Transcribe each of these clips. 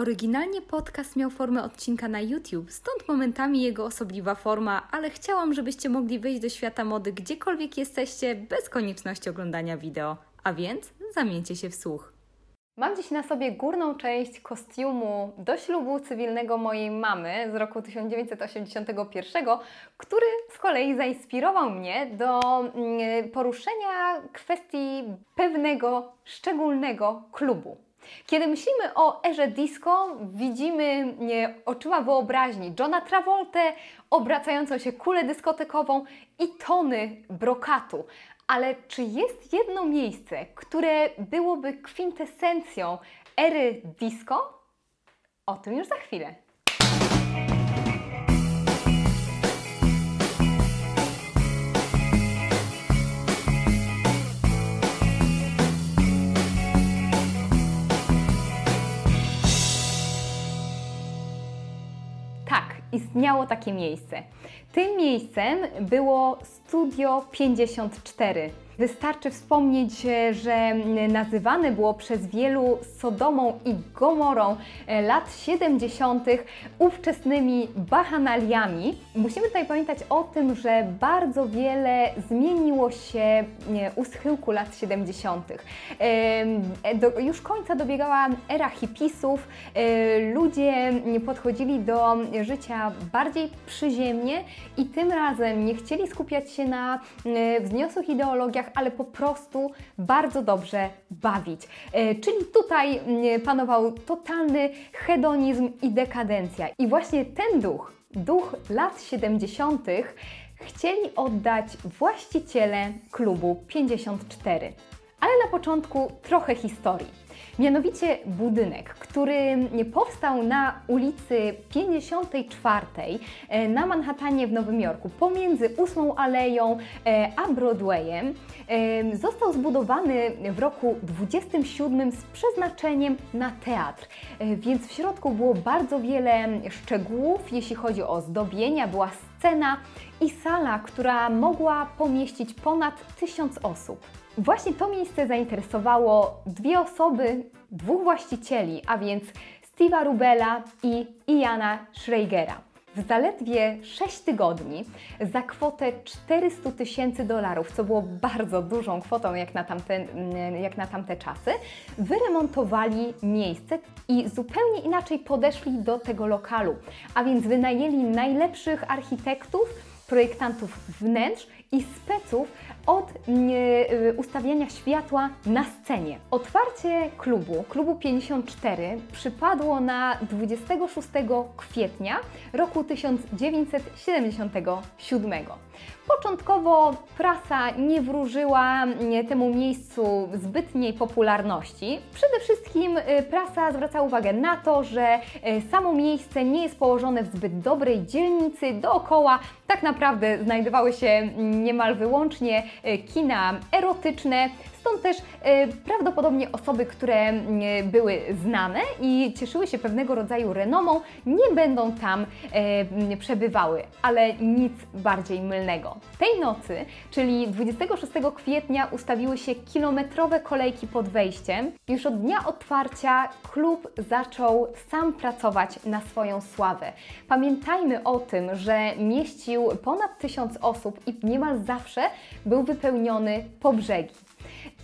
Oryginalnie podcast miał formę odcinka na YouTube, stąd momentami jego osobliwa forma, ale chciałam, żebyście mogli wyjść do świata mody gdziekolwiek jesteście, bez konieczności oglądania wideo. A więc zamieńcie się w słuch. Mam dziś na sobie górną część kostiumu do ślubu cywilnego mojej mamy z roku 1981, który z kolei zainspirował mnie do mm, poruszenia kwestii pewnego szczególnego klubu. Kiedy myślimy o erze disco, widzimy oczyma wyobraźni Johna Travolta, obracającą się kulę dyskotekową i tony brokatu. Ale czy jest jedno miejsce, które byłoby kwintesencją ery disco? O tym już za chwilę. Istniało takie miejsce. Tym miejscem było Studio 54. Wystarczy wspomnieć, że nazywane było przez wielu Sodomą i Gomorą e, lat 70. ówczesnymi bachanaliami. Musimy tutaj pamiętać o tym, że bardzo wiele zmieniło się u schyłku lat 70. E, do, już końca dobiegała era hipisów, e, ludzie podchodzili do życia bardziej przyziemnie i tym razem nie chcieli skupiać się na wzniosłych ideologiach, ale po prostu bardzo dobrze bawić. E, czyli tutaj mm, panował totalny hedonizm i dekadencja. I właśnie ten duch, duch lat 70., chcieli oddać właściciele klubu 54. Ale na początku trochę historii. Mianowicie budynek, który powstał na ulicy 54 e, na Manhattanie w Nowym Jorku, pomiędzy 8 Aleją e, a Broadwayem, e, został zbudowany w roku 27 z przeznaczeniem na teatr. Więc w środku było bardzo wiele szczegółów, jeśli chodzi o zdobienia, była scena i sala, która mogła pomieścić ponad tysiąc osób. Właśnie to miejsce zainteresowało dwie osoby, dwóch właścicieli, a więc Steve'a Rubela i Iana Schreigera. W zaledwie 6 tygodni za kwotę 400 tysięcy dolarów, co było bardzo dużą kwotą jak na, tamte, jak na tamte czasy, wyremontowali miejsce i zupełnie inaczej podeszli do tego lokalu. A więc wynajęli najlepszych architektów, projektantów wnętrz i speców od y, ustawiania światła na scenie. Otwarcie klubu, klubu 54, przypadło na 26 kwietnia roku 1977. Początkowo prasa nie wróżyła temu miejscu zbytniej popularności. Przede wszystkim y, prasa zwraca uwagę na to, że y, samo miejsce nie jest położone w zbyt dobrej dzielnicy. Dookoła tak naprawdę znajdowały się niemal wyłącznie y, kina erotyczne, Stąd też e, prawdopodobnie osoby, które były znane i cieszyły się pewnego rodzaju renomą, nie będą tam e, przebywały, ale nic bardziej mylnego. Tej nocy, czyli 26 kwietnia, ustawiły się kilometrowe kolejki pod wejściem. Już od dnia otwarcia klub zaczął sam pracować na swoją sławę. Pamiętajmy o tym, że mieścił ponad tysiąc osób i niemal zawsze był wypełniony po brzegi.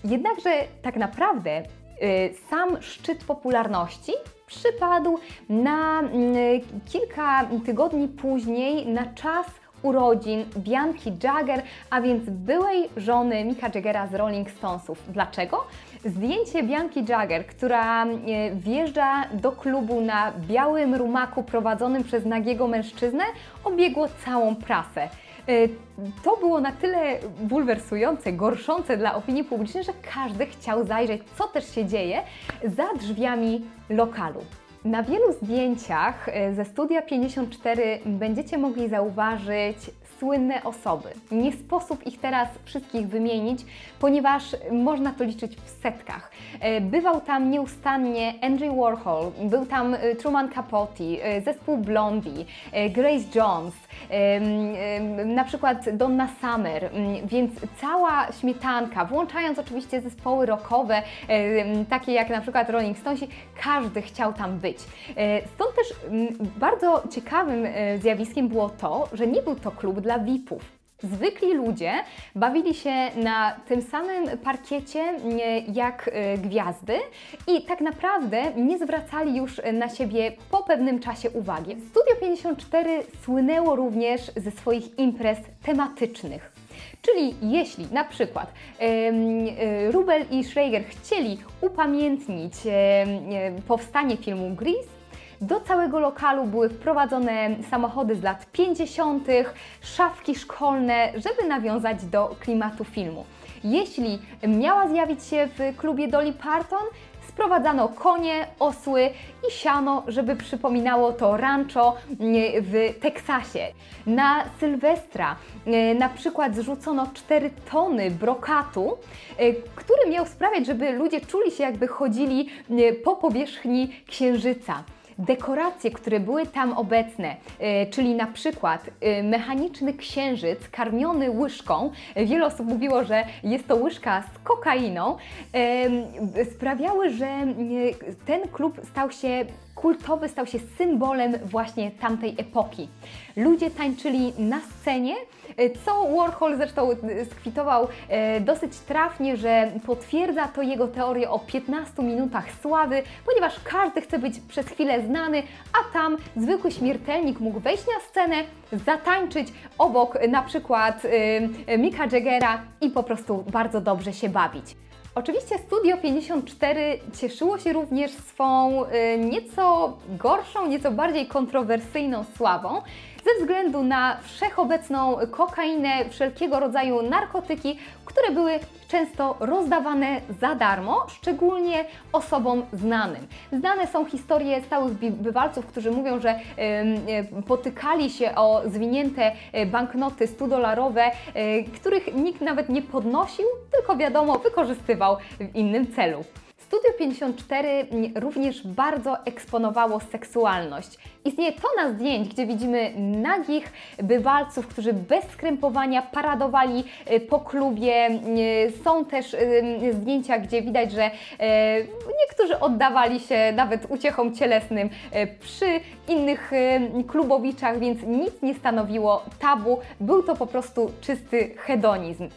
Jednakże tak naprawdę y, sam szczyt popularności przypadł na y, kilka tygodni później na czas urodzin Bianki Jagger, a więc byłej żony Mika Jaggera z Rolling Stonesów. Dlaczego? Zdjęcie Bianki Jagger, która y, wjeżdża do klubu na białym rumaku prowadzonym przez nagiego mężczyznę, obiegło całą prasę. E, to było na tyle bulwersujące, gorszące dla opinii publicznej, że każdy chciał zajrzeć, co też się dzieje za drzwiami lokalu. Na wielu zdjęciach e, ze studia 54 będziecie mogli zauważyć słynne osoby. Nie sposób ich teraz wszystkich wymienić, ponieważ można to liczyć w setkach. E, bywał tam nieustannie Andrew Warhol, był tam e, Truman Capote, zespół Blondie, Grace Jones, na przykład Donna Summer, więc cała śmietanka, włączając oczywiście zespoły rockowe, takie jak na przykład Rolling Stonesi, każdy chciał tam być. Stąd też bardzo ciekawym zjawiskiem było to, że nie był to klub dla VIP-ów. Zwykli ludzie bawili się na tym samym parkiecie jak e, gwiazdy i tak naprawdę nie zwracali już na siebie po pewnym czasie uwagi. Studio 54 słynęło również ze swoich imprez tematycznych. Czyli jeśli na przykład e, Rubel i Schrager chcieli upamiętnić powstanie filmu Grease, do całego lokalu były wprowadzone samochody z lat 50., szafki szkolne, żeby nawiązać do klimatu filmu. Jeśli miała zjawić się w klubie Dolly Parton, sprowadzano konie, osły i siano, żeby przypominało to rancho w Teksasie. Na Sylwestra e, na przykład zrzucono 4 tony brokatu, e, który miał sprawiać, żeby ludzie czuli się jakby chodzili po powierzchni księżyca dekoracje, które były tam obecne, e, czyli na przykład e, mechaniczny księżyc karmiony łyżką, wiele osób mówiło, że jest to łyżka z kokainą, sprawiały, że e, ten klub stał się kultowy, stał się symbolem właśnie tamtej epoki. Ludzie tańczyli na scenie, co Warhol zresztą skwitował dosyć trafnie, że potwierdza to jego teorię o 15 minutach sławy, ponieważ każdy chce być przez chwilę znany, a tam zwykły śmiertelnik mógł wejść na scenę, zatańczyć obok na przykład Mika Jaggera i po prostu bardzo dobrze się bawić. Oczywiście Studio 54 cieszyło się również swą y, nieco gorszą, nieco bardziej kontrowersyjną sławą ze względu na wszechobecną kokainę, wszelkiego rodzaju narkotyki, które były często rozdawane za darmo, szczególnie osobom znanym. Znane są historie stałych bywalców, którzy mówią, że potykali się o zwinięte e, banknoty 100-dolarowe, e, których nikt nawet nie podnosił, tylko wiadomo, wykorzystywał w innym celu. Studio 54 również bardzo eksponowało seksualność. Istnieje tona zdjęć, gdzie widzimy nagich bywalców, którzy bez skrępowania paradowali e, po klubie. E, są też e, zdjęcia, gdzie widać, że niektórzy oddawali się nawet uciechom cielesnym przy innych klubowiczach, więc nic nie stanowiło tabu. Był to po prostu czysty hedonizm.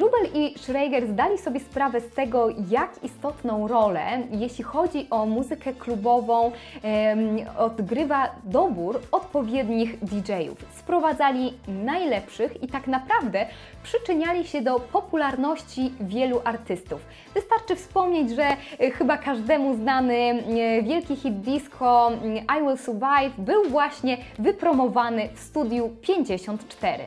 Rubel i Schreiger zdali sobie sprawę z tego, jak istotną rolę, jeśli chodzi o muzykę klubową, odgrywa dobór odpowiednich DJ-ów. Sprowadzali najlepszych i tak naprawdę przyczyniali się do popularności wielu artystów. Wystarczy wspomnieć, że e, chyba każdemu znany e, wielki hit disco mm, I Will Survive był właśnie wypromowany w studiu 54.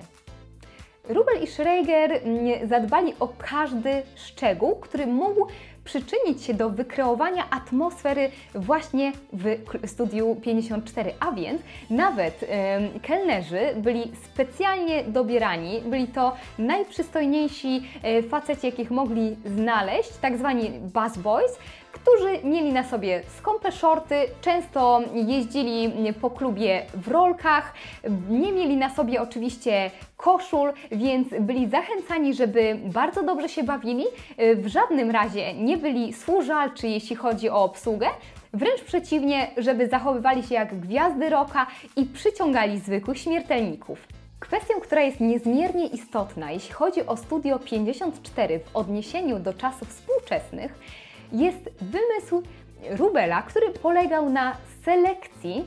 Rubel i Schreiger mm, zadbali o każdy szczegół, który mógł przyczynić się do wykreowania atmosfery właśnie w studiu 54, a więc nawet e, kelnerzy byli specjalnie dobierani, byli to najprzystojniejsi e, faceci, jakich mogli znaleźć, tak zwani bus boys, którzy mieli na sobie skąpe shorty, często jeździli po klubie w rolkach, nie mieli na sobie oczywiście koszul, więc byli zachęcani, żeby bardzo dobrze się bawili, w żadnym razie nie byli służalczy, jeśli chodzi o obsługę, Wręcz przeciwnie, żeby zachowywali się jak gwiazdy roka i przyciągali zwykłych śmiertelników. Kwestią, która jest niezmiernie istotna, jeśli chodzi o Studio 54 w odniesieniu do czasów współczesnych, jest wymysł Rubela, który polegał na selekcji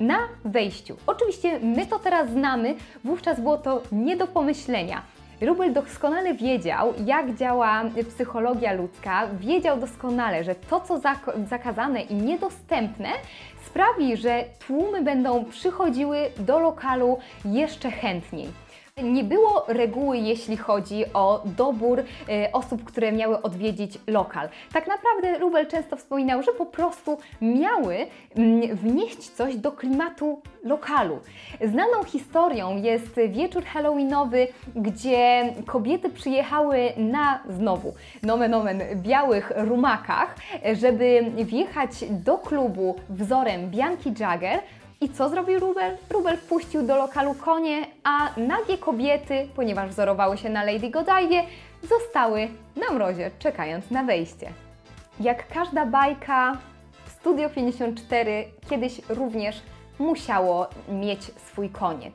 na wejściu. Oczywiście my to teraz znamy, wówczas było to nie do pomyślenia. Rubel doskonale wiedział, jak działa psychologia ludzka, wiedział doskonale, że to, co zakazane i niedostępne, sprawi, że tłumy będą przychodziły do lokalu jeszcze chętniej. Nie było reguły, jeśli chodzi o dobór e, osób, które miały odwiedzić lokal. Tak naprawdę Rubel często wspominał, że po prostu miały mm, wnieść coś do klimatu lokalu. Znaną historią jest wieczór halloweenowy, gdzie kobiety przyjechały na znowu nomen omen białych rumakach, żeby wjechać do klubu wzorem Bianki Jagger, i co zrobił Rubel? Rubel wpuścił do lokalu konie, a nagie kobiety, ponieważ wzorowały się na Lady Godive, zostały na mrozie, czekając na wejście. Jak każda bajka, Studio 54 kiedyś również musiało mieć swój koniec.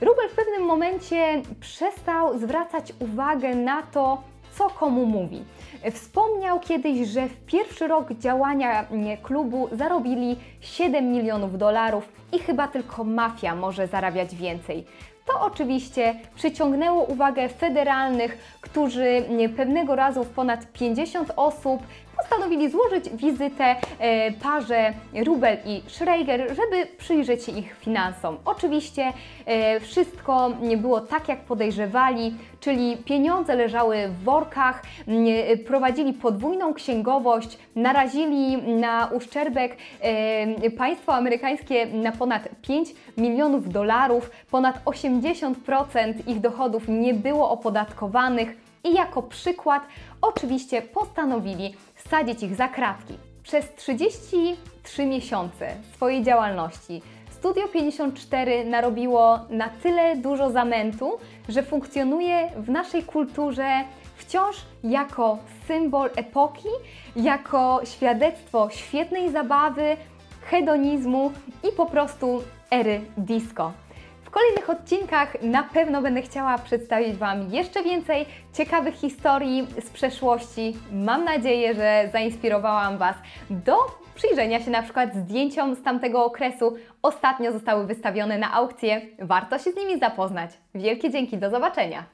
Rubel w pewnym momencie przestał zwracać uwagę na to, co komu mówi. Wspomniał kiedyś, że w pierwszy rok działania klubu zarobili 7 milionów dolarów i chyba tylko mafia może zarabiać więcej. To oczywiście przyciągnęło uwagę federalnych, którzy pewnego razu w ponad 50 osób postanowili złożyć wizytę e, parze Rubel i Schreiger, żeby przyjrzeć się ich finansom. Oczywiście e, wszystko nie było tak, jak podejrzewali, czyli pieniądze leżały w workach, prowadzili podwójną księgowość, narazili na uszczerbek e, państwo amerykańskie na ponad 5 milionów dolarów, ponad 80% ich dochodów nie było opodatkowanych i jako przykład oczywiście postanowili wsadzić ich za kratki. Przez 33 miesiące swojej działalności Studio 54 narobiło na tyle dużo zamętu, że funkcjonuje w naszej kulturze wciąż jako symbol epoki, jako świadectwo świetnej zabawy, hedonizmu i po prostu ery disco kolejnych odcinkach na pewno będę chciała przedstawić Wam jeszcze więcej ciekawych historii z przeszłości. Mam nadzieję, że zainspirowałam Was do przyjrzenia się na przykład zdjęciom z tamtego okresu. Ostatnio zostały wystawione na aukcję. Warto się z nimi zapoznać. Wielkie dzięki, do zobaczenia!